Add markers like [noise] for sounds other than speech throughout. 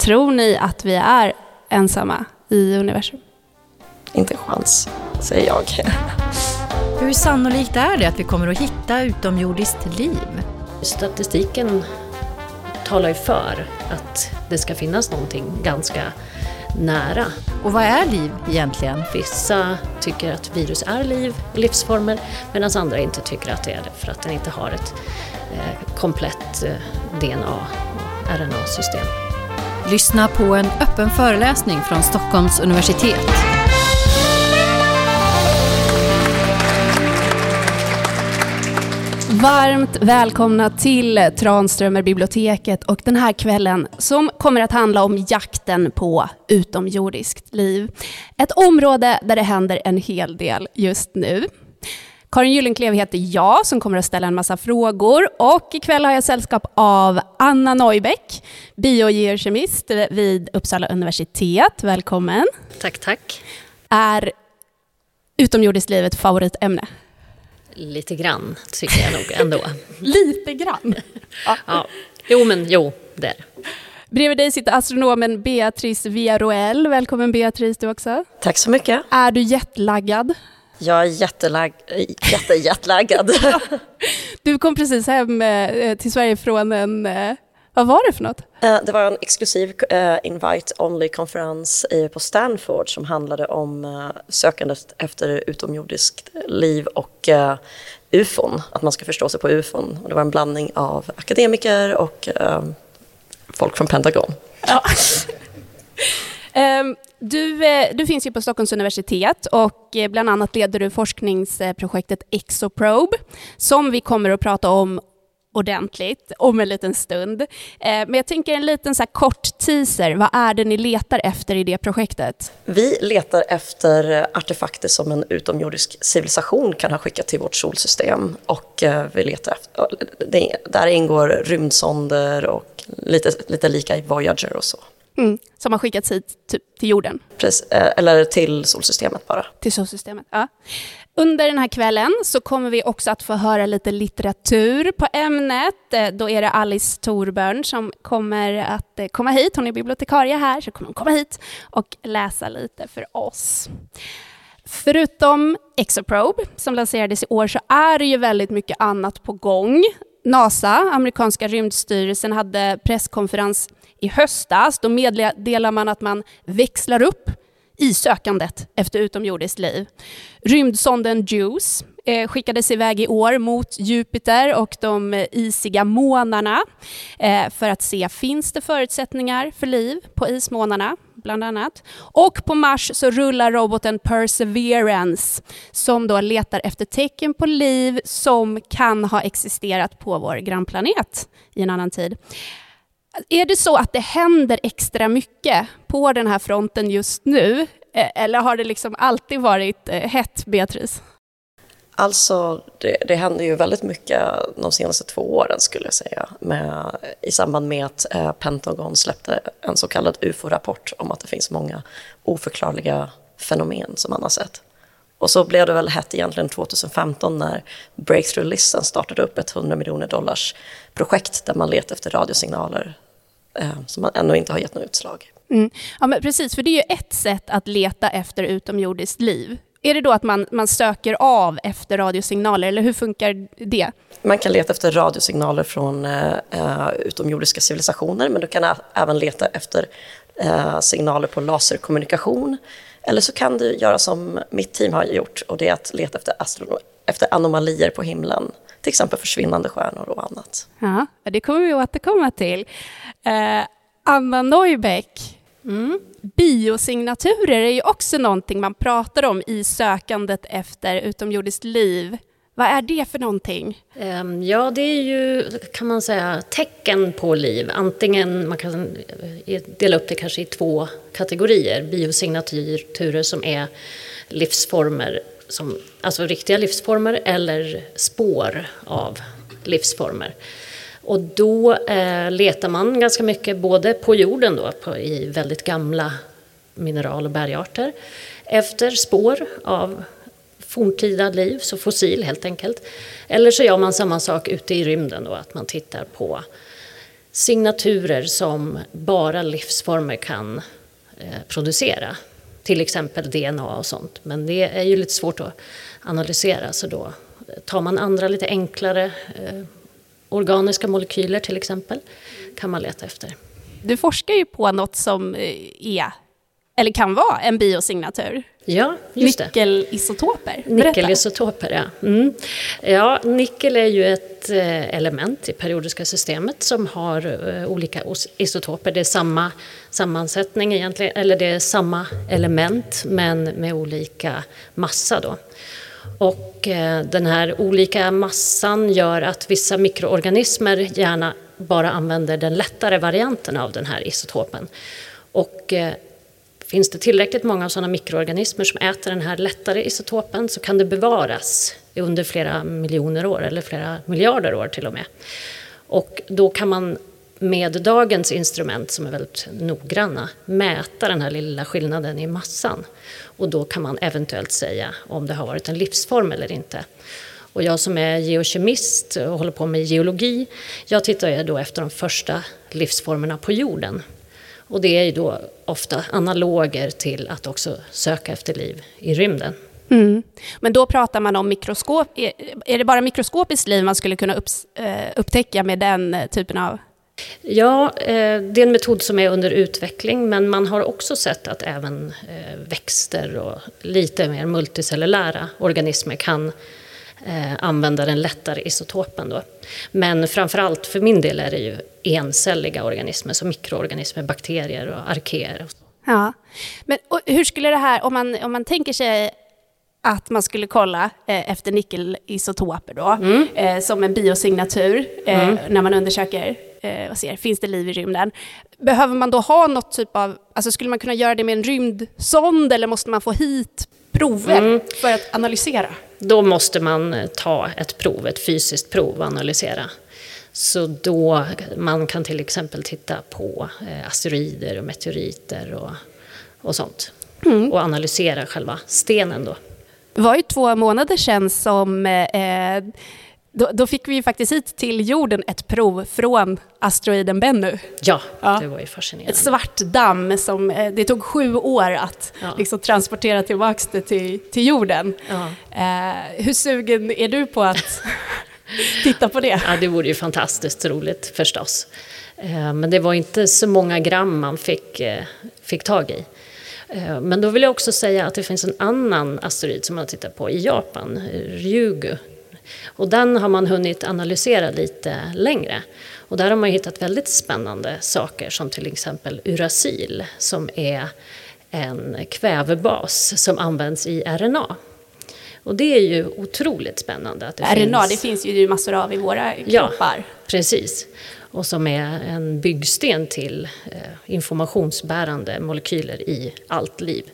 Tror ni att vi är ensamma i universum? Inte en chans, säger jag. [laughs] Hur sannolikt är det att vi kommer att hitta utomjordiskt liv? Statistiken talar ju för att det ska finnas någonting ganska nära. Och vad är liv egentligen? Vissa tycker att virus är liv, livsformer, medan andra inte tycker att det är det för att den inte har ett eh, komplett eh, DNA och RNA-system. Lyssna på en öppen föreläsning från Stockholms universitet. Varmt välkomna till Tranströmer biblioteket och den här kvällen som kommer att handla om jakten på utomjordiskt liv. Ett område där det händer en hel del just nu. Karin Gyllenklev heter jag som kommer att ställa en massa frågor och ikväll har jag sällskap av Anna Neubäck, biogeokemist vid Uppsala universitet. Välkommen. Tack, tack. Är utomjordiskt liv ett favoritämne? Lite grann tycker jag nog ändå. [laughs] Lite grann? Ja. ja. Jo, men jo, det är Bredvid dig sitter astronomen Beatrice Villarroel. Välkommen Beatrice du också. Tack så mycket. Är du jetlaggad? Jag är jättelag, [laughs] jättejättlaggad. [laughs] du kom precis hem eh, till Sverige från en eh, vad var det för något? Eh, det var en exklusiv invite-only-konferens på Stanford som handlade om sökandet efter utomjordiskt liv och ufon, att man ska förstå sig på ufon. Det var en blandning av akademiker och folk från Pentagon. Ja. um, [laughs] du, eh, du, finns ju på Stockholms universitet och eh, bland annat leder du forskningsprojektet Exoprobe som vi kommer att prata om ordentligt om en liten stund. Eh, men jag tänker en liten så kort teaser. Vad är det ni letar efter i det projektet? Vi letar efter artefakter som en utomjordisk civilisation kan ha skickat till vårt solsystem. Och vi letar efter, där ingår rymdsonder och lite, lite lika i Voyager och så. Mm, som har skickats hit typ, till jorden? Precis, eh, eller till solsystemet bara. Till solsystemet, ja. Under den här kvällen så kommer vi också att få höra lite litteratur på ämnet. Eh, då är det Alice Torbjörn som kommer att eh, komma hit. Hon är bibliotekarie här, så kommer hon komma hit och läsa lite för oss. Förutom Exoprobe, som lanserades i år, så är det ju väldigt mycket annat på gång. NASA, amerikanska rymdstyrelsen, hade presskonferens i höstas. Då meddelar man att man växlar upp i sökandet efter utomjordiskt liv. Rymdsonden JUICE eh, skickades iväg i år mot Jupiter och de eh, isiga månarna eh, för att se finns det förutsättningar för liv på ismånarna bland annat. Och på Mars så rullar roboten Perseverance som då letar efter tecken på liv som kan ha existerat på vår grannplanet i en annan tid. Är det så att det händer extra mycket på den här fronten just nu? Eh, eller har det liksom alltid varit eh, hett, Beatrice? Alltså, det, det händer ju väldigt mycket de senaste två åren skulle jag säga. Med, I samband med att eh, Pentagon släppte en så kallad UFO-rapport om att det finns många oförklarliga fenomen som man har sett. Och så blev det väl hett egentligen 2015 när Breakthrough-listan startade upp ett 100 miljoner dollars projekt där man letar efter radiosignaler eh, som man ännu inte har gett något utslag. Mm. Ja, men precis, för det är ju ett sätt att leta efter utomjordiskt liv. Är det då att man, man söker av efter radiosignaler, eller hur funkar det? Man kan leta efter radiosignaler från eh, eh utomjordiska civilisationer, men du kan även leta efter eh, signaler på laserkommunikation. Eller så kan du göra som mitt team har gjort, och det är att leta efter, efter anomalier på himlen. Till exempel försvinnande stjärnor och annat. Ja, det kommer vi återkomma till. Eh, Anna Neubeck, Mm. Biosignaturer är ju också någonting man pratar om i sökandet efter utomjordiskt liv. Vad är det för någonting? Ehm, ja, det är ju, kan man säga, tecken på liv. Antingen, man kan eh, dela upp det kanske i två kategorier. Biosignaturer som är livsformer, som, alltså riktiga livsformer, eller spår av livsformer. Och då eh, letar man ganska mycket, både på jorden då, på, i väldigt gamla mineral och bergarter, efter spår av forntida liv, så fossil helt enkelt. Eller så gör man samma sak ute i rymden då, att man tittar på signaturer som bara livsformer kan eh, producera. Till exempel DNA och sånt. Men det är ju lite svårt att analysera så då tar man andra lite enklare eh, organiska molekyler till exempel kan man leta efter. Du forskar ju på något som eh, är, eller kan vara, en biosignatur. Ja, just det. Nickelisotoper. Nickelisotoper, ja. Mm. Ja, nickel är ju ett eh, element i periodiska systemet som har eh, olika isotoper. Det är samma sammansättning egentligen, eller det är samma element men med olika massa då. Och eh, den här olika massan gör att vissa mikroorganismer gärna bara använder den lättare varianten av den här isotopen. Och Finns det tillräckligt många sådana mikroorganismer som äter den här lättare isotopen så kan det bevaras under flera miljoner år eller flera miljarder år till och med. Och då kan man med dagens instrument som är väldigt noggranna mäta den här lilla skillnaden i massan. Och då kan man eventuellt säga om det har varit en livsform eller inte. Och jag som är geokemist och håller på med geologi, jag tittar ju då efter de första livsformerna på jorden. Och det är ju då ofta analoger till att också söka efter liv i rymden. Mm. Men då pratar man om mikroskop. Är det bara mikroskopiskt liv man skulle kunna eh, upptäcka med den eh, typen av Ja, eh, det är en metod som är under utveckling men man har också sett att även växter och lite mer multicellulära organismer kan använda den lättare isotopen. Då. Men framförallt för min del är det ju encelliga organismer, som mikroorganismer, bakterier och arkeer. Ja, men hur skulle det här, om man, om man tänker sig att man skulle kolla eh, efter nickelisotoper då, mm. eh, som en biosignatur eh, mm. när man undersöker eh, och ser, finns det liv i rymden? Behöver man då ha något typ av, alltså skulle man kunna göra det med en rymdsond eller måste man få hit prover mm. för att analysera? Då måste man eh, ta ett prov, ett fysiskt prov och analysera. Så då man kan till exempel titta på eh, asteroider och meteoriter och, och sånt. Mm. Och analysera själva stenen då. Det var ju två månader sedan som eh, då, då, fick vi ju faktiskt hit till jorden ett prov från asteroiden Bennu. Ja, ja. det var ju fascinerande. Ett svart damm som eh, det tog sju år att ja. liksom, transportera tillbaka det till, till jorden. Ja. Eh, hur sugen är du på att [laughs] titta på det? Ja, det vore ju fantastiskt roligt förstås. Eh, men det var inte så många gram man fick, eh, fick tag i. Men då vill jag också säga att det finns en annan asteroid som man tittar på i Japan, Ryugu och den har man hunnit analysera lite längre. Och där har man hittat väldigt spännande saker som till exempel urasil som är en kvävebas som används i RNA. Och det är ju otroligt spännande. Att det RNA, finns... det finns ju massor av i våra kroppar. Ja, precis. Och som är en byggsten till eh, informationsbärande molekyler i allt liv.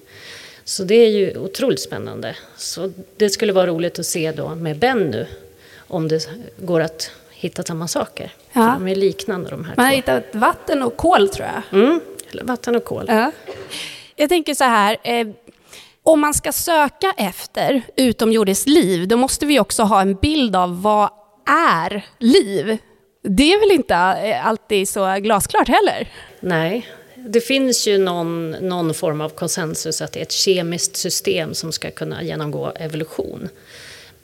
Så det är ju otroligt spännande. Så det skulle vara roligt att se då med Ben nu om det går att hitta samma saker. Ja. För de är liknande de här Man har hittat vatten och kol tror jag. Mm, vatten och kol. Ja. Jag tänker så här, eh, om man ska söka efter utomjordiskt liv, då måste vi också ha en bild av vad är liv? Det är väl inte eh, alltid så glasklart heller? Nej, det finns ju någon, någon form av konsensus att det är ett kemiskt system som ska kunna genomgå evolution.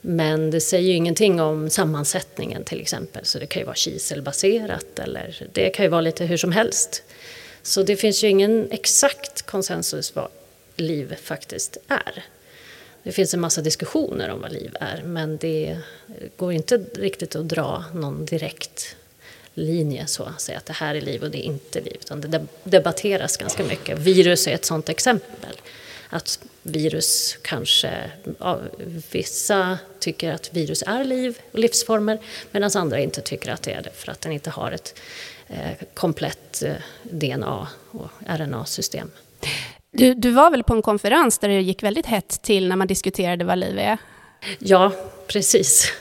Men det säger ju ingenting om sammansättningen till exempel. Så det kan ju vara kiselbaserat eller det kan ju vara lite hur som helst. Så det finns ju ingen exakt konsensus vad liv faktiskt är. Det finns en massa diskussioner om vad liv är men det går inte riktigt att dra någon direkt linje så att säga att det här är liv och det är inte liv. Utan det debatteras ganska mycket. Virus är ett sådant exempel. Att virus kanske, ja, vissa tycker att virus är liv och livsformer medan andra inte tycker att det är det för att den inte har ett eh, komplett eh, DNA och RNA-system. Du, du var väl på en konferens där det gick väldigt hett till när man diskuterade vad liv är? Ja, precis.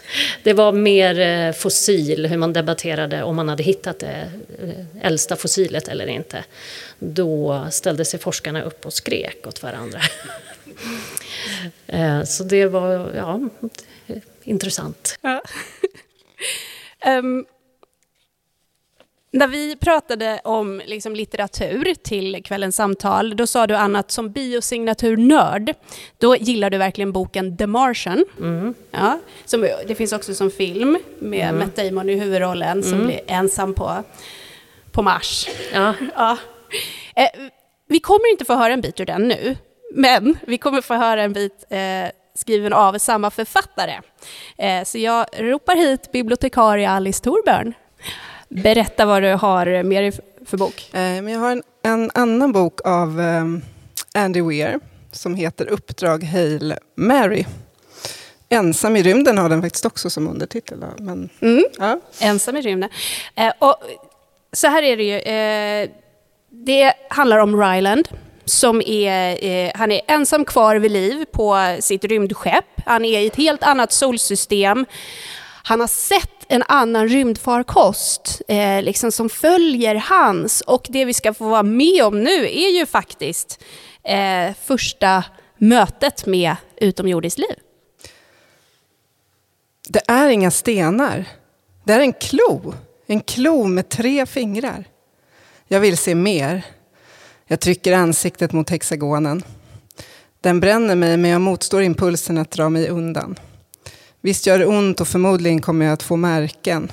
Det var mer eh, fossil, hur man debatterade om man hade hittat det eh, äldsta fossilet eller inte. Då ställde sig forskarna upp och skrek åt varandra. Eh, så det var, ja, intressant. Ja. um, [laughs] När vi pratade om liksom litteratur till kvällens samtal, då sa du Anna att som biosignaturnörd, då gillar du verkligen boken The Martian. Mm. Ja, som, det finns också som film med mm. Matt Damon i huvudrollen mm. som blir ensam på, på Mars. Ja. [laughs] ja. Eh, vi kommer inte få höra en bit ur den nu, men vi kommer få höra en bit eh, skriven av samma författare. Eh, så jag ropar hit bibliotekarie Alice Torbjörn. Berätta vad du har mer för bok. Eh, jag har en, en annan bok av um, Andy Weir som heter Uppdrag Hail Mary. Ensam i rymden har den faktiskt också som undertitel. Men, mm. ja. Ensam i rymden. Eh, och så här är det ju. Eh, det handlar om Ryland som är, eh, han är ensam kvar vid liv på sitt rymdskepp. Han är i ett helt annat solsystem. Han har sett en annan rymdfarkost eh, liksom som följer hans. Och det vi ska få vara med om nu är ju faktiskt eh, första mötet med utomjordiskt liv. Det är inga stenar. Det är en klo. En klo med tre fingrar. Jag vill se mer. Jag trycker ansiktet mot hexagonen. Den bränner mig, men jag motstår impulsen att dra mig undan. Visst gör det ont och förmodligen kommer jag att få märken.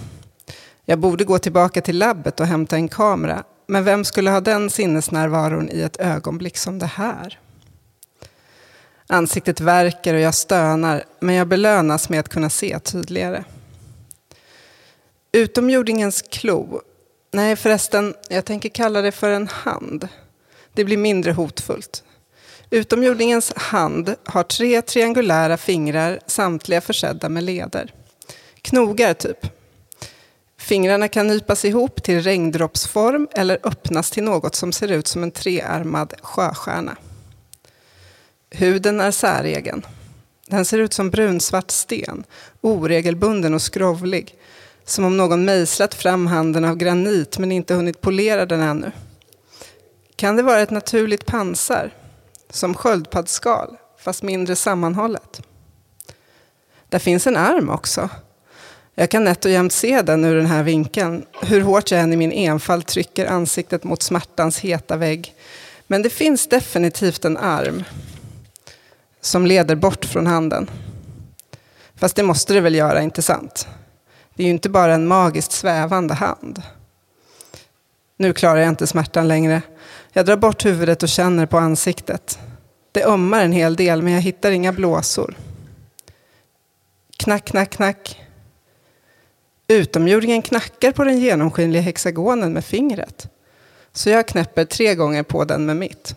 Jag borde gå tillbaka till labbet och hämta en kamera. Men vem skulle ha den sinnesnärvaron i ett ögonblick som det här? Ansiktet värker och jag stönar, men jag belönas med att kunna se tydligare. Utomjordingens klo. Nej förresten, jag tänker kalla det för en hand. Det blir mindre hotfullt. Utomjordingens hand har tre triangulära fingrar, samtliga försedda med leder. Knogar, typ. Fingrarna kan nypas ihop till regndroppsform eller öppnas till något som ser ut som en trearmad sjöstjärna. Huden är säregen. Den ser ut som brunsvart sten, oregelbunden och skrovlig. Som om någon mejslat fram handen av granit men inte hunnit polera den ännu. Kan det vara ett naturligt pansar? Som sköldpaddsskal, fast mindre sammanhållet. Där finns en arm också. Jag kan nätt och jämt se den ur den här vinkeln, hur hårt jag än i min enfald trycker ansiktet mot smärtans heta vägg. Men det finns definitivt en arm som leder bort från handen. Fast det måste det väl göra, inte sant? Det är ju inte bara en magiskt svävande hand. Nu klarar jag inte smärtan längre. Jag drar bort huvudet och känner på ansiktet. Det ömmar en hel del men jag hittar inga blåsor. Knack, knack, knack. Utomjordingen knackar på den genomskinliga hexagonen med fingret. Så jag knäpper tre gånger på den med mitt.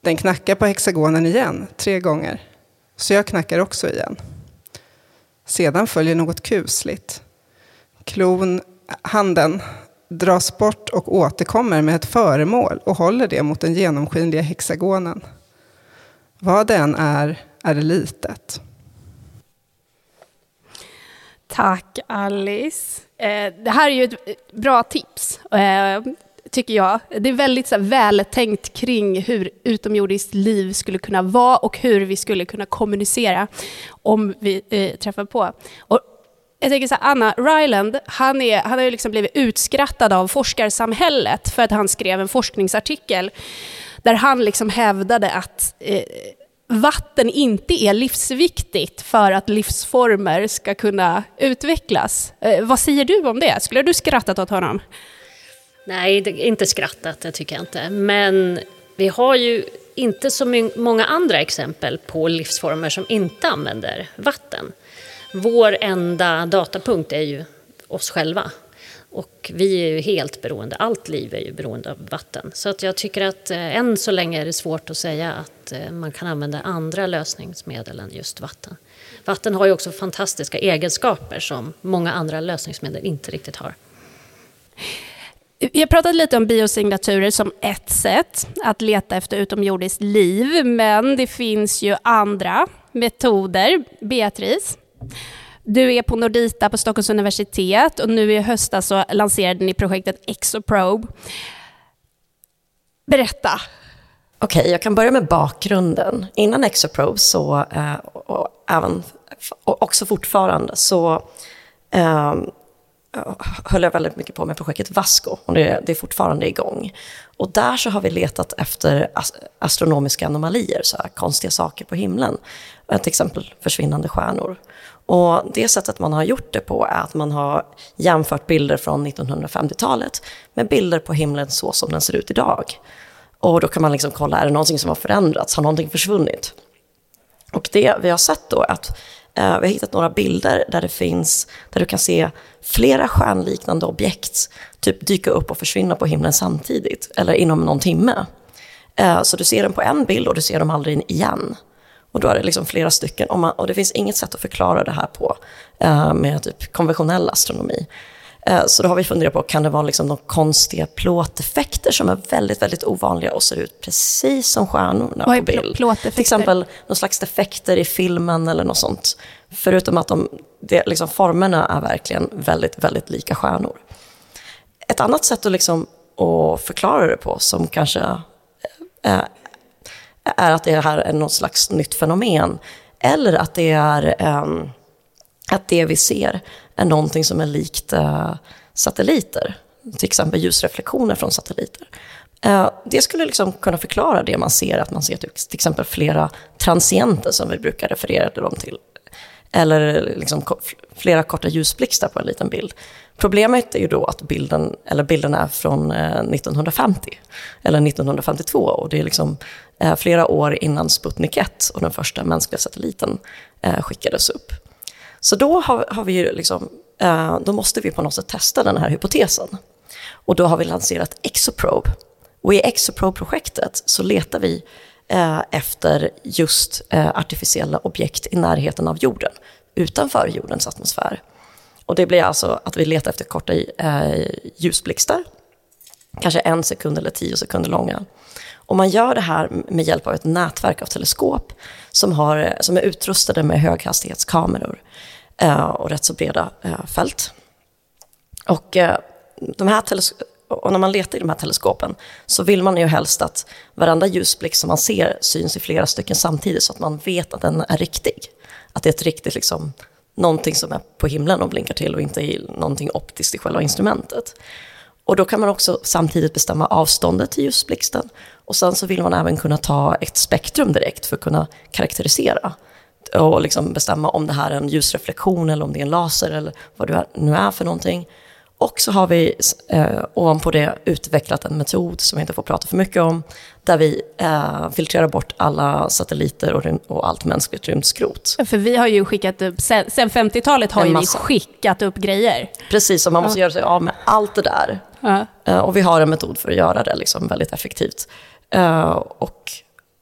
Den knackar på hexagonen igen, tre gånger. Så jag knackar också igen. Sedan följer något kusligt. Klon, handen, dras bort och återkommer med ett föremål och håller det mot den genomskinliga hexagonen. Vad det än är, är det litet. Tack Alice. Eh, det här är ju ett bra tips, eh, tycker jag. Det är väldigt så vältänkt kring hur utomjordiskt liv skulle kunna vara och hur vi skulle kunna kommunicera om vi eh, träffar på. Jag tänker så här, Anna Ryland, han, är, han har ju liksom blivit utskrattad av forskarsamhället för att han skrev en forskningsartikel där han liksom hävdade att eh, vatten inte är livsviktigt för att livsformer ska kunna utvecklas. Eh, vad säger du om det? Skulle du skrattat åt honom? Nej, det, inte skrattat, det tycker jag inte. Men vi har ju inte så många andra exempel på livsformer som inte använder vatten vår enda datapunkt är ju oss själva. Och vi är ju helt beroende, allt liv är ju beroende av vatten. Så att jag tycker att eh, än så länge är det svårt att säga att eh, man kan använda andra lösningsmedel än just vatten. Vatten har ju också fantastiska egenskaper som många andra lösningsmedel inte riktigt har. Vi har pratat lite om biosignaturer som ett sätt att leta efter utomjordiskt liv, men det finns ju andra metoder. Beatrice, du är på Nordita på Stockholms universitet och nu i höstas så alltså lanserade ni projektet Exoprobe. Berätta. Okej, okay, jag kan börja med bakgrunden. Innan Exoprobe så, eh, och, även, och också fortfarande, så eh, höll jag väldigt mycket på med projektet Vasco och det, det, är fortfarande igång. Och där så har vi letat efter astronomiska anomalier, så här, konstiga saker på himlen. Till exempel försvinnande stjärnor. Och det sättet man har gjort det på är att man har jämfört bilder från 1950-talet med bilder på himlen så som den ser ut idag. Och då kan man liksom kolla, är det någonting som har förändrats? Har någonting försvunnit? Och det vi har sett då är att Eh, vi har hittat några bilder där det finns, där du kan se flera stjärnliknande objekt typ dyka upp och försvinna på himlen samtidigt, eller inom någon timme. Eh, så du ser dem på en bild och du ser dem aldrig igen. Och då är det liksom flera stycken, och, man, och det finns inget sätt att förklara det här på eh, med typ konventionell astronomi. Eh, så då har vi funderat på, kan det vara liksom de konstiga plåteffekter som är väldigt, väldigt ovanliga och ser ut precis som stjärnorna Vad på bild? Plåteffekter? Till exempel någon slags defekter i filmen eller något sånt. Förutom att de, det, liksom, formerna är verkligen väldigt, väldigt lika stjärnor. Ett annat sätt att, liksom, att förklara det på, som kanske är, eh, är att det här är något slags nytt fenomen, eller att det är um, att det vi ser är någonting som är likt uh, satelliter, till exempel ljusreflektioner från satelliter. Uh, det skulle liksom kunna förklara det man ser, att man ser till, exempel flera transienter som vi brukar referera dem till. Eller liksom flera korta ljusblixtar på en liten bild. Problemet är ju då att bilden, eller bilden är från eh, 1950 eller 1952 och det är liksom flera år innan Sputnik 1 och den första mänskliga satelliten skickades upp. Så då har, har vi ju liksom, eh, då måste vi på något sätt testa den här hypotesen. Och då har vi lanserat Exoprobe. Och i Exoprobe-projektet så letar vi eh, efter just eh, artificiella objekt i närheten av jorden, utanför jordens atmosfär. Och det blir alltså att vi letar efter korta eh, ljusblixtar, kanske en sekund eller tio sekunder långa. Och man gör det här med hjälp av ett nätverk av teleskop som, har, som är utrustade med höghastighetskameror eh, och rätt så breda eh, fält. Och, eh, de här och när man letar i de här teleskopen så vill man ju helst att varenda ljusblixt som man ser syns i flera stycken samtidigt så att man vet att den är riktig. Att det är ett riktigt, liksom, någonting som är på himlen och blinkar till och inte någonting optiskt i själva instrumentet. Och då kan man också samtidigt bestämma avståndet till ljusblixten. Och sen så vill man även kunna ta ett spektrum direkt för att kunna karaktärisera och liksom bestämma om det här är en ljusreflektion eller om det är en laser eller vad det nu är för någonting. Och så har vi eh, ovanpå det utvecklat en metod som jag inte får prata för mycket om, där vi eh, filtrerar bort alla satelliter och, och allt mänskligt rymdskrot. För vi har ju skickat upp, sen, sen 50-talet har ju vi skickat upp grejer. Precis, och man måste ja. göra sig av med allt det där. Ja. Eh, och vi har en metod för att göra det liksom väldigt effektivt. Eh, och,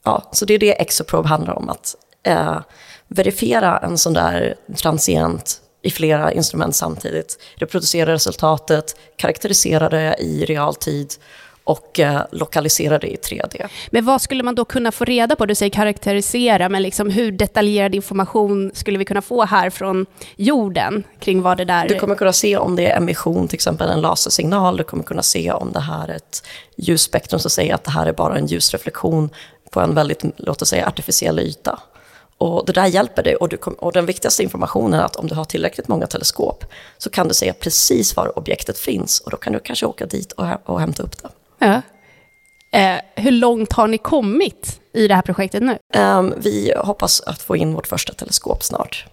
ja, så det är det Exoprobe handlar om, att eh, verifiera en sån där transient i flera instrument samtidigt, reproducera resultatet, karaktärisera det i realtid och eh, lokalisera det i 3D. Men vad skulle man då kunna få reda på? Du säger karaktärisera, men liksom hur detaljerad information skulle vi kunna få här från jorden kring vad det där... Du kommer kunna se om det är emission, till exempel en lasersignal. Du kommer kunna se om det här är ett ljusspektrum som säger att det här är bara en ljusreflektion på en väldigt, låt oss säga, artificiell yta. Och det där hjälper dig. Och, du kom, och den viktigaste informationen är att om du har tillräckligt många teleskop så kan du säga precis var objektet finns och då kan du kanske åka dit och, och hämta upp det. Ja. Eh, hur långt har ni kommit i det här projektet nu? Eh, vi hoppas att få in vårt första teleskop snart.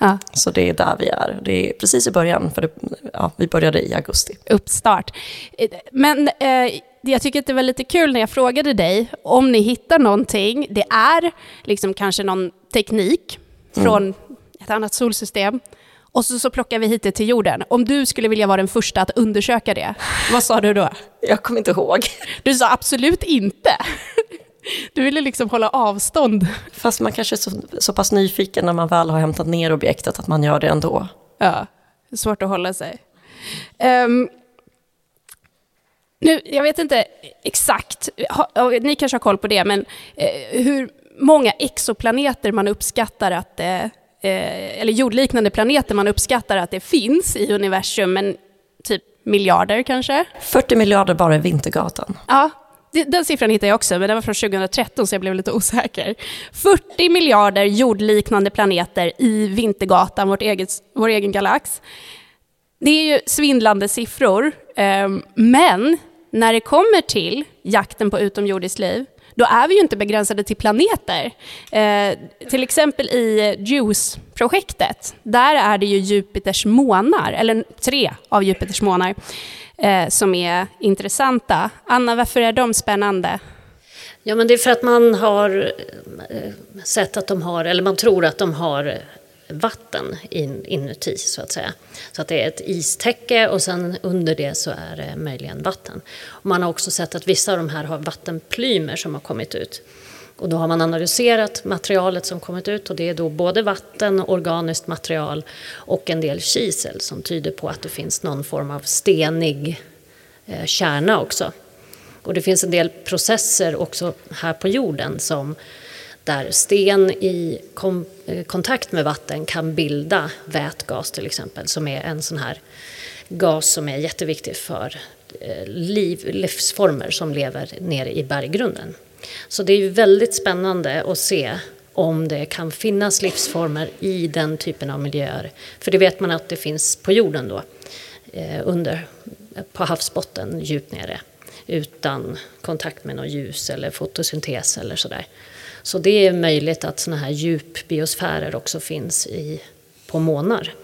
Ja. Så det är där vi är. Det är precis i början, för det, ja, vi började i augusti. Uppstart. Eh, men eh, jag tycker att det var lite kul när jag frågade dig om ni hittar någonting. Det är liksom kanske någon teknik mm. från mm. ett annat solsystem. Och så, så plockar vi hit det till jorden. Om du skulle vilja vara den första att undersöka det, vad sa du då? Jag kommer inte ihåg. Du sa absolut inte. Du ville liksom hålla avstånd. Fast man kanske är så, så pass nyfiken när man väl har hämtat ner objektet att man gör det ändå. Ja, svårt att hålla sig. Um, nu, jag vet inte exakt, ni kanske har koll på det, men eh, hur många exoplaneter man uppskattar att det, eh, eller jordliknande planeter man uppskattar att det finns i universum, men typ miljarder kanske? 40 miljarder bara i Vintergatan. Ja, den siffran hittade jag också, men den var från 2013 så jag blev lite osäker. 40 miljarder jordliknande planeter i Vintergatan, vårt eget, vår egen galax. Det är ju svindlande siffror, eh, men när det kommer till jakten på utomjordiskt liv, då är vi ju inte begränsade till planeter. Eh, till exempel i JUICE-projektet, där är det ju Jupiters månar, eller tre av Jupiters månar, eh, som är intressanta. Anna, varför är de spännande? Ja, men det är för att man har eh, sett att de har, eller man tror att de har vatten in, inuti så att säga. Så att det är ett istäcke och sen under det så är det möjligen vatten. Och man har också sett att vissa av de här har vattenplymer som har kommit ut. Och då har man analyserat materialet som kommit ut och det är då både vatten, organiskt material och en del kisel som tyder på att det finns någon form av stenig eh, kärna också. Och det finns en del processer också här på jorden som där sten i kom, eh, kontakt med vatten kan bilda vätgas till exempel, som är en sån här gas som är jätteviktig för eh, liv, livsformer som lever nere i berggrunden. Så det är ju väldigt spännande att se om det kan finnas livsformer i den typen av miljöer. För det vet man att det finns på jorden då, eh, under, på havsbotten djupt nere utan kontakt med något ljus eller fotosyntes eller sådär. Så det är möjligt att sådana här djupbiosfärer också finns i, på månar.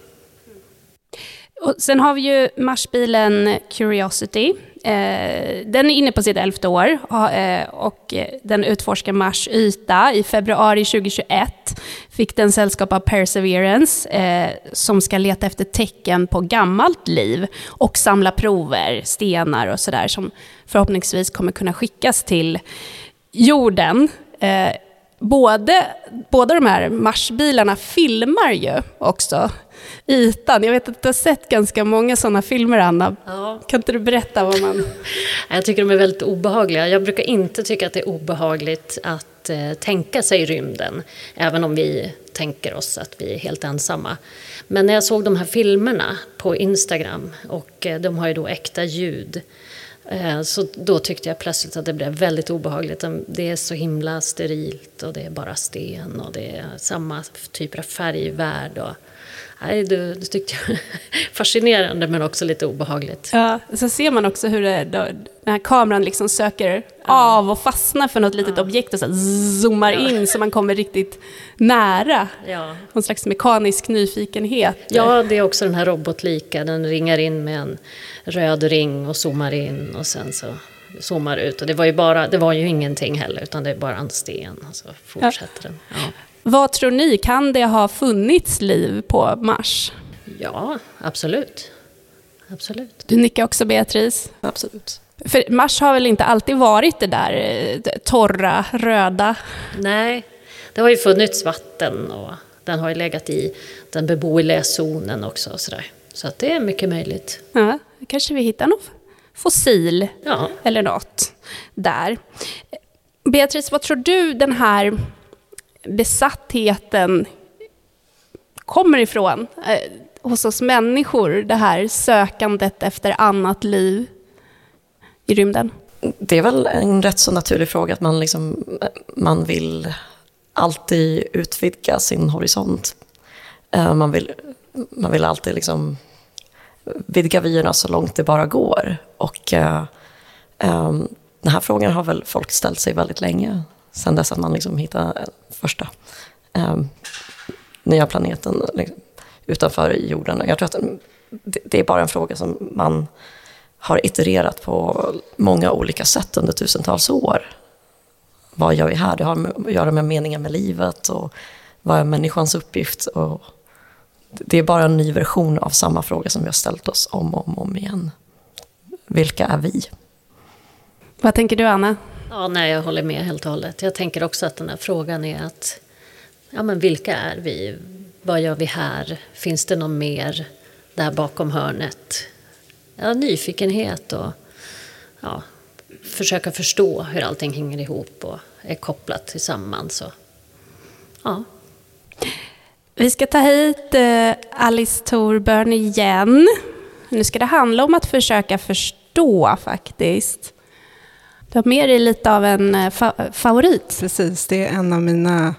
Och sen har vi ju Marsbilen Curiosity. Eh, den är inne på sitt elfte år eh, och den utforskar Mars yta. I februari 2021 fick den sällskap av Perseverance eh, som ska leta efter tecken på gammalt liv och samla prover, stenar och sådär som förhoppningsvis kommer kunna skickas till jorden både, båda de här Marsbilarna filmar ju också ytan. Jag vet att du har sett ganska många sådana filmer, Anna. Ja. Kan inte du berätta vad man... [laughs] Jag tycker de är väldigt obehagliga. Jag brukar inte tycka att det är obehagligt att eh, tänka sig rymden, även om vi tänker oss att vi är helt ensamma. Men när jag såg de här filmerna på Instagram, och eh, de har ju då äkta ljud, Eh, så då tyckte jag plötsligt att det blev väldigt obehagligt. Det är så himla sterilt och det är bara sten och det är samma typer av färgvärld. Och, nej, det, det tyckte jag [laughs] fascinerande men också lite obehagligt. Ja, så ser man också hur det, då, den här kameran liksom söker ja. av och fastnar för något litet ja. objekt och så zoomar ja. in så man kommer riktigt nära. Ja. Någon slags mekanisk nyfikenhet. Ja, det är också den här robotlika. Den ringar in med en röd ring och zoomar in och sen så zoomar ut. Och det var ju, bara, det var ju ingenting heller, utan det är bara en sten. Och så fortsätter den. Ja. Vad tror ni, kan det ha funnits liv på Mars? Ja, absolut. Absolut. Du nickar också Beatrice? Absolut. För Mars har väl inte alltid varit det där eh, torra, röda? Nej, det har ju funnits vatten och den har ju legat i den beboeliga zonen också. Och sådär. Så att det är mycket möjligt. Ja, kanske vi hittar något fossil ja. eller något där. Beatrice, vad tror du den här besattheten kommer ifrån eh, hos oss människor? Det här sökandet efter annat liv i rymden? Det är väl en rätt så naturlig fråga att man, liksom, eh, man vill alltid utvidga sin horisont. Eh, man vill, man vill alltid liksom vidga vyerna så långt det bara går. Och uh, um, den här frågan har väl folk ställt sig väldigt länge, sen dess att man liksom hittade första eh, nya planeten liksom, utanför jorden. Jag tror att det, det är bara en fråga som man har itererat på många olika sätt under tusentals år. Vad gör vi här? Det har att göra med meningen med livet och vad är människans uppgift? Och det är bara en ny version av samma fråga som vi har ställt oss om och om, om igen. Vilka är vi? Vad tänker du, Anna? Ja, nej, jag håller med helt och hållet. Jag tänker också att den här frågan är att ja, men vilka är vi? Vad gör vi här? Finns det någon mer där bakom hörnet? Ja, nyfikenhet och ja, försöka förstå hur allting hänger ihop och är kopplat tillsammans. Och, ja. Vi ska ta hit eh, Alice Thorburn igen. Nu ska det handla om att försöka förstå faktiskt. Du har med dig lite av en eh, fa favorit. Precis, det är en av mina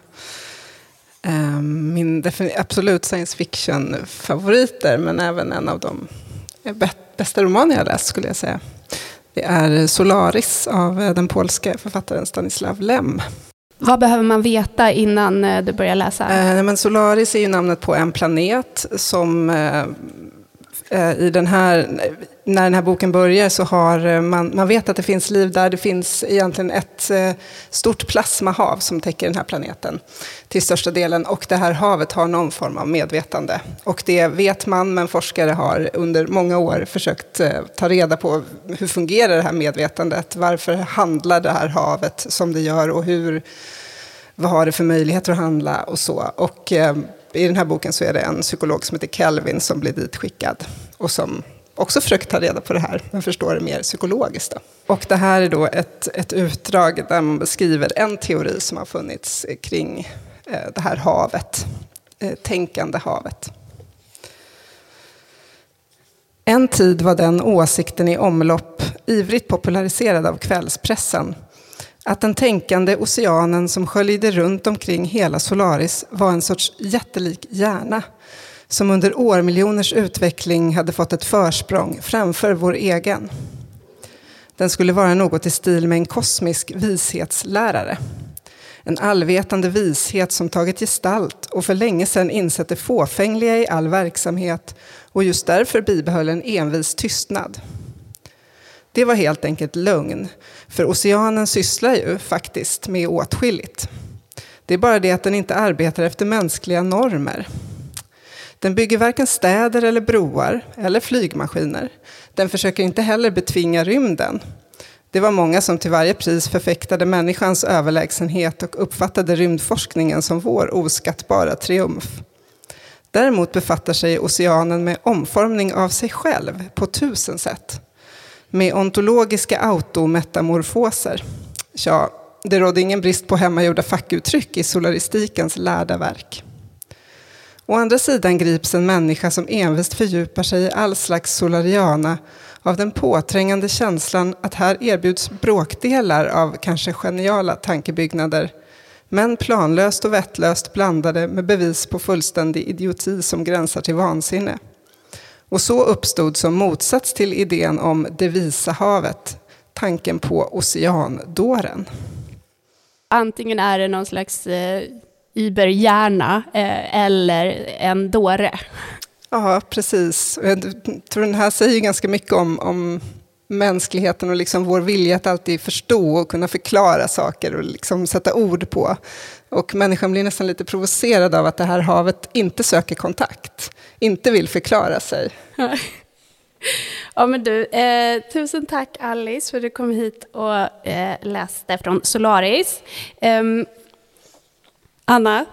eh, min absolut science fiction-favoriter, men även en av de bästa roman jag läst skulle jag säga. Det är Solaris av eh, den polska författaren Stanislav Lem. Vad behöver man veta innan eh, du börjar läsa? Eh, men Solaris är ju namnet på en planet som Eh, Eh, i den här, när den här boken börjar så har eh, man, man vet att det finns liv där. Det finns egentligen ett eh, stort plasmahav som täcker den här planeten till största delen. Och det här havet har någon form av medvetande. Och det vet man, men forskare har under många år försökt ta reda på hur fungerar det här medvetandet? Varför handlar det här havet som det gör och hur, vad har det för möjligheter att handla och så. Och i den här boken så är det en psykolog som heter Kelvin som blir ditskickad och som också försöker ta reda på det här, men förstår det mer psykologiskt. Då. Och det här är då ett, ett utdrag där man beskriver en teori som har funnits kring eh, det här havet, eh, tänkande havet. En tid var den åsikten i omlopp, ivrigt populariserad av kvällspressen, att den tänkande oceanen som sköljde runt omkring hela Solaris var en sorts jättelik hjärna som under årmiljoners utveckling hade fått ett försprång framför vår egen. Den skulle vara något i stil med en kosmisk vishetslärare. En allvetande vishet som tagit gestalt och för länge sedan insett det fåfängliga i all verksamhet och just därför bibehöll en envis tystnad. Det var helt enkelt lögn, för oceanen sysslar ju faktiskt med åtskilligt. Det är bara det att den inte arbetar efter mänskliga normer. Den bygger varken städer eller broar eller flygmaskiner. Den försöker inte heller betvinga rymden. Det var många som till varje pris förfäktade människans överlägsenhet och uppfattade rymdforskningen som vår oskattbara triumf. Däremot befattar sig oceanen med omformning av sig själv på tusen sätt med ontologiska autometamorfoser. Ja, det rådde ingen brist på hemmagjorda fackuttryck i solaristikens lärda verk. Å andra sidan grips en människa som envist fördjupar sig i all slags solariana av den påträngande känslan att här erbjuds bråkdelar av kanske geniala tankebyggnader men planlöst och vettlöst blandade med bevis på fullständig idioti som gränsar till vansinne. Och så uppstod som motsats till idén om det visa havet tanken på oceandåren. Antingen är det någon slags eh, überhjärna eh, eller en dåre. Ja, precis. Jag tror den här säger ganska mycket om, om mänskligheten och liksom vår vilja att alltid förstå och kunna förklara saker och liksom sätta ord på. Och människan blir nästan lite provocerad av att det här havet inte söker kontakt, inte vill förklara sig. Ja, men du, eh, tusen tack Alice för att du kom hit och eh, läste från Solaris. Eh, Anna,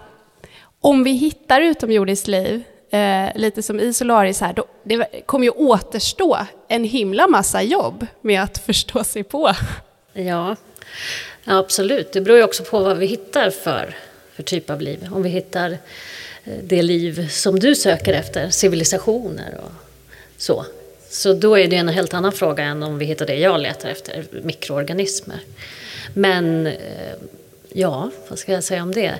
om vi hittar utomjordiskt liv, eh, lite som i Solaris här, då, det kommer ju återstå en himla massa jobb med att förstå sig på. Ja, Ja, absolut. Det beror ju också på vad vi hittar för, för typ av liv. Om vi hittar eh, det liv som du söker efter, civilisationer och så. Så då är det en helt annan fråga än om vi hittar det jag letar efter, mikroorganismer. Men eh, ja, vad ska jag säga om det?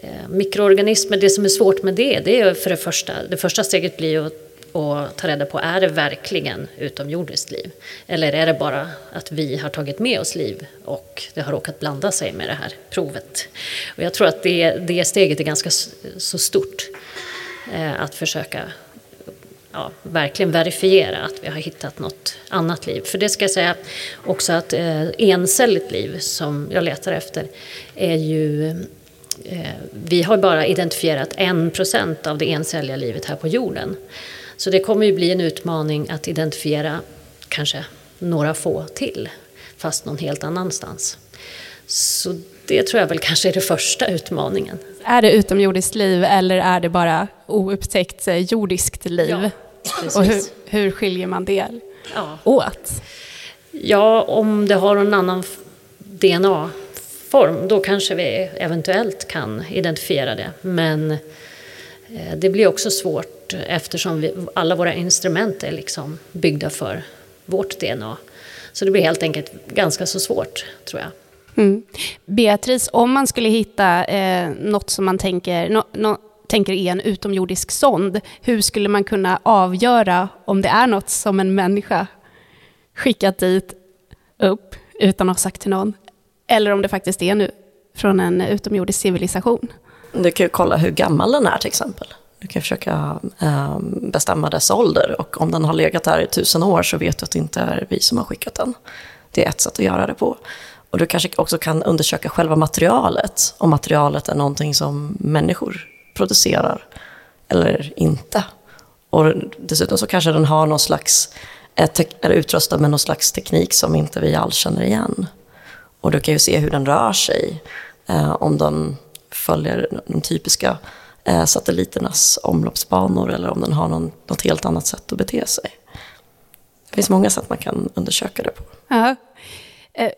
Eh, mikroorganismer, det som är svårt med det, det är för det första, det första steget blir ju att och ta reda på, är det verkligen utomjordiskt liv? Eller är det bara att vi har tagit med oss liv och det har råkat blanda sig med det här provet? Och jag tror att det, det steget är ganska så stort, eh, att försöka ja, verkligen verifiera att vi har hittat något annat liv. För det ska jag säga också att eh, encelligt liv som jag letar efter är ju eh, vi har bara identifierat en procent av det encelliga livet här på jorden. Så det kommer ju bli en utmaning att identifiera kanske några få till, fast någon helt annanstans. Så det tror jag väl kanske är den första utmaningen. Är det utomjordiskt liv eller är det bara oupptäckt eh, jordiskt liv? Ja, Och hur, hur skiljer man det ja. åt? Ja, om det har en annan DNA-form, då kanske vi eventuellt kan identifiera det. Men eh, det blir också svårt eftersom vi, alla våra instrument är liksom byggda för vårt DNA. Så det blir helt enkelt ganska så svårt, tror jag. Mm. Beatrice, om man skulle hitta eh, något som man tänker, no, no, tänker är en utomjordisk sond, hur skulle man kunna avgöra om det är något som en människa skickat dit upp utan att ha sagt till någon, eller om det faktiskt är nu från en utomjordisk civilisation? Du kan ju kolla hur gammal den är till exempel. Du kan försöka ehm, bestämma dess ålder och om den har legat där i tusen år så vet du att det inte är vi som har skickat den. Det är ett sätt att göra det på. Och du kanske också kan undersöka själva materialet, om materialet är någonting som människor producerar eller inte. Och dessutom så kanske den har någon slags, är utrustad med någon slags teknik som inte vi alls känner igen. Och du kan ju se hur den rör sig, eh, om den följer de typiska Eh, satelliternas omloppsbanor eller om den har någon, något helt annat sätt att bete sig. Det finns många sätt man kan undersöka det på. Ja. Eh,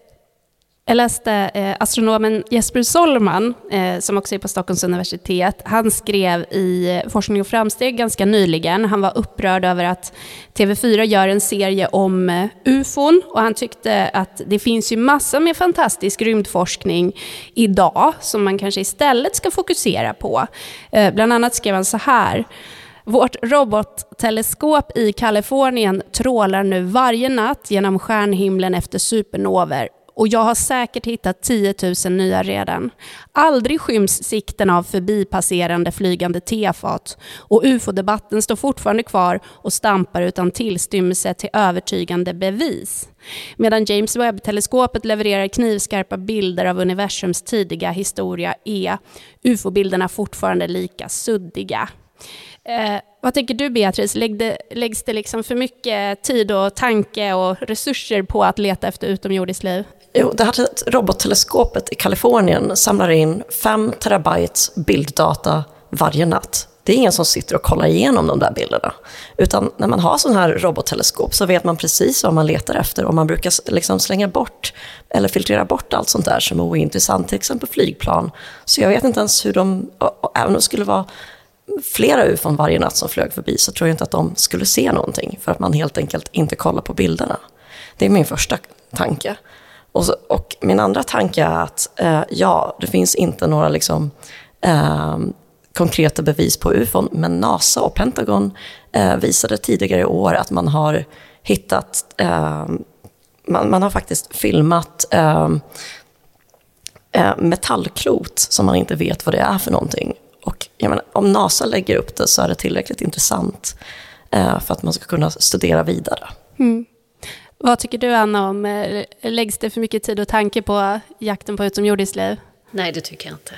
jag läste eh, astronomen Jesper Solman, eh, som också är på Stockholms universitet. Han skrev i eh, Forskning och framsteg ganska nyligen. Han var upprörd över att TV4 gör en serie om eh, ufon och han tyckte att det finns ju massor med fantastisk rymdforskning idag som man kanske istället ska fokusera på. Eh, bland annat skrev han så här. Vårt robotteleskop i Kalifornien trålar nu varje natt genom stjärnhimlen efter supernover och jag har säkert hittat 10 000 nya redan. Aldrig skyms sikten av förbipasserande flygande tefat och ufo-debatten står fortfarande kvar och stampar utan tillstymmelse till övertygande bevis. Medan James Webb-teleskopet levererar knivskarpa bilder av universums tidiga historia är ufo-bilderna fortfarande lika suddiga. Eh, vad tänker du Beatrice, Lägg det, läggs det liksom för mycket tid och tanke och resurser på att leta efter utomjordiskt liv? Jo, det här robotteleskopet i Kalifornien samlar in 5 terabyte bilddata varje natt. Det är ingen som sitter och kollar igenom de där bilderna. Utan när man har sån här robotteleskop så vet man precis vad man letar efter och man brukar liksom slänga bort eller filtrera bort allt sånt där som är ointressant, till exempel flygplan. Så jag vet inte ens hur de, även om det skulle vara flera ufon varje natt som flög förbi så tror jag inte att de skulle se någonting för att man helt enkelt inte kollar på bilderna. Det är min första tanke. Och, så, och min andra tanke är att eh, ja, det finns inte några liksom, eh, konkreta bevis på ufon, men NASA och Pentagon eh, visade tidigare i år att man har hittat, ehm, man, man, har faktiskt filmat ehm, eh, metallklot som man inte vet vad det är för någonting. Och menar, om NASA lägger upp det så är det tillräckligt intressant eh, för att man ska kunna studera vidare. Mm. Vad tycker du Anna om, eh, läggs det för mycket tid och tanke på jakten på utomjordiskt liv? Nej, det tycker jag inte.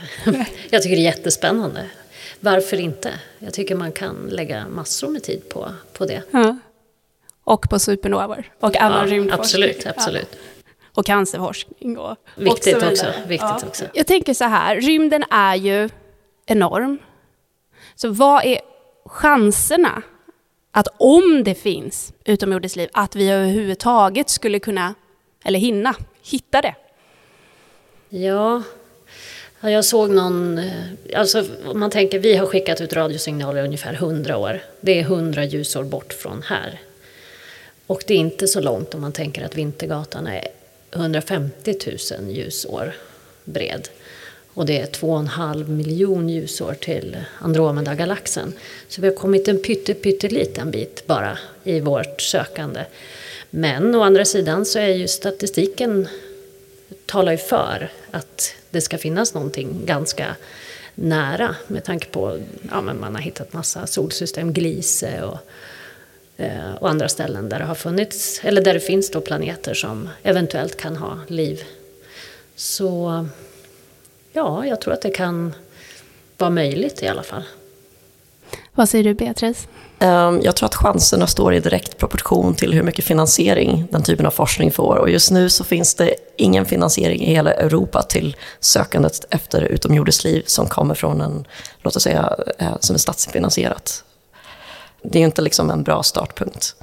[laughs] Jag tycker det är jättespännande. Varför inte? Jag tycker man kan lägga massor med tid på, på det. Ja. Och på supernovor och annan ja, rymdforskning. Absolut, absolut. Ja. Och cancerforskning och, viktigt och också. Viktigt ja. också. Jag tänker så här, rymden är ju enorm. Så vad är chanserna att om det finns utomjordiskt liv, att vi överhuvudtaget skulle kunna, eller hinna, hitta det? Ja, jag såg någon... Eh, alltså, om man tänker, vi har skickat ut radiosignaler i ungefär 100 år. Det är 100 ljusår bort från här. Och det är inte så långt om man tänker att Vintergatan är 150 000 ljusår bred. Och det är 2,5 miljon ljusår till Andromeda-galaxen. Så vi har kommit en pytte, pytteliten bit bara i vårt sökande. Men å andra sidan så är ju statistiken talar ju för att det ska finnas någonting ganska nära med tanke på ja, men man har hittat massa solsystem, Gliese och, eh, och andra ställen där det har funnits, eller där det finns då planeter som eventuellt kan ha liv. Så ja, jag tror att det kan vara möjligt i alla fall. Vad säger du Beatrice? Ehm, jag tror att chanserna står i direkt proportion till hur mycket finansiering den typen av forskning får. Och just nu så finns det ingen finansiering i hela Europa till sökandet efter utomjordiskt liv som kommer från en, låt oss säga, eh, som är statsfinansierat. Det är ju inte liksom en bra startpunkt.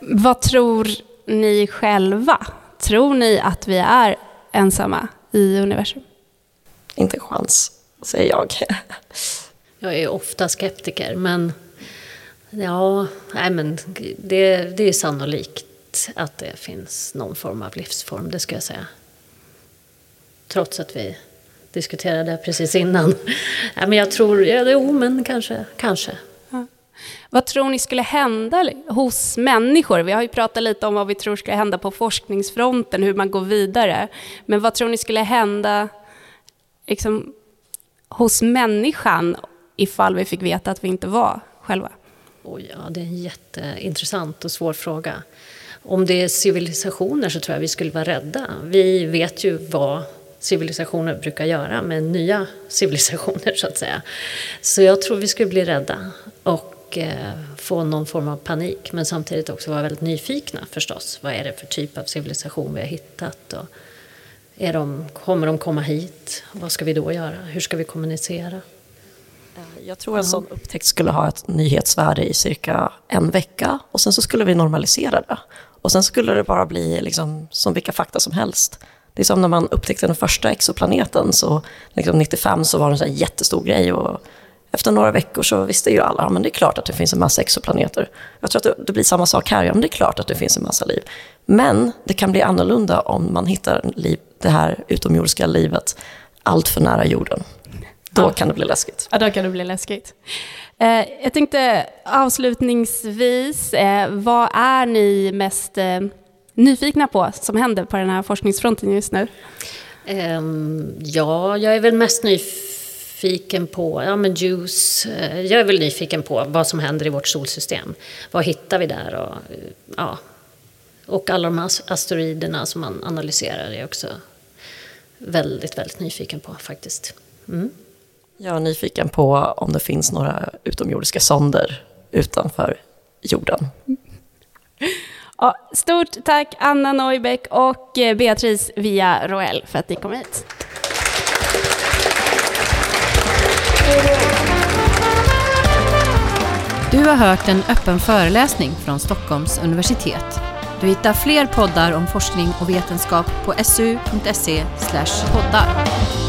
Vad tror ni själva? Tror ni att vi är ensamma i universum? Inte en chans, säger jag. Jag är ofta skeptiker, men ja, nej, men det, det är sannolikt att det finns någon form av livsform, det ska jag säga. Trots att vi diskuterade precis innan. Ja, men jag tror, ja, jo men kanske, kanske. Vad tror ni skulle hända hos människor? Vi har ju pratat lite om vad vi tror ska hända på forskningsfronten, hur man går vidare. Men vad tror ni skulle hända liksom, hos människan ifall vi fick veta att vi inte var själva? Oh ja, det är en jätteintressant och svår fråga. Om det är civilisationer så tror jag vi skulle vara rädda. Vi vet ju vad civilisationer brukar göra med nya [laughs] civilisationer så att säga. Så jag tror vi skulle bli rädda och eh, få någon form av panik men samtidigt också vara väldigt nyfikna förstås. Vad är det för typ av civilisation vi har hittat? Och är de, kommer de komma hit? Vad ska vi då göra? Hur ska vi kommunicera? Eh, jag tror en sån upptäckt skulle ha ett nyhetsvärde i cirka en vecka och sen så skulle vi normalisera det. Och sen skulle det bara bli liksom som vilka fakta som helst. Det är som när man upptäckte den första exoplaneten, så liksom 95 så var det en sån jättestor grej och efter några veckor så visste ju alla, men det är klart att det finns en massa exoplaneter. Jag tror att det, blir samma sak här, ja men det är klart att det finns en massa liv. Men det kan bli annorlunda om man hittar liv, det här utomjordiska livet allt för nära jorden. Då ja. kan det bli läskigt. Ja, då kan det bli läskigt. Eh, jag tänkte avslutningsvis, eh, vad är ni mest eh, nyfikna på som händer på den här forskningsfronten just nu? Um, ja, jag är väl mest nyfiken på ja, men JUICE. Eh, jag är väl nyfiken på vad som händer i vårt solsystem. Vad hittar vi där? Och, ja, och alla de här asteroiderna som man analyserar är jag också väldigt, väldigt nyfiken på faktiskt. Mm. Jag är nyfiken på om det finns några utomjordiska sonder utanför jorden. Ja, stort tack Anna Neubeck och eh, Beatrice Via Roel för att ni kom hit. Du har hört en öppen föreläsning från Stockholms universitet. Du hittar fler poddar om forskning och vetenskap på su.se poddar.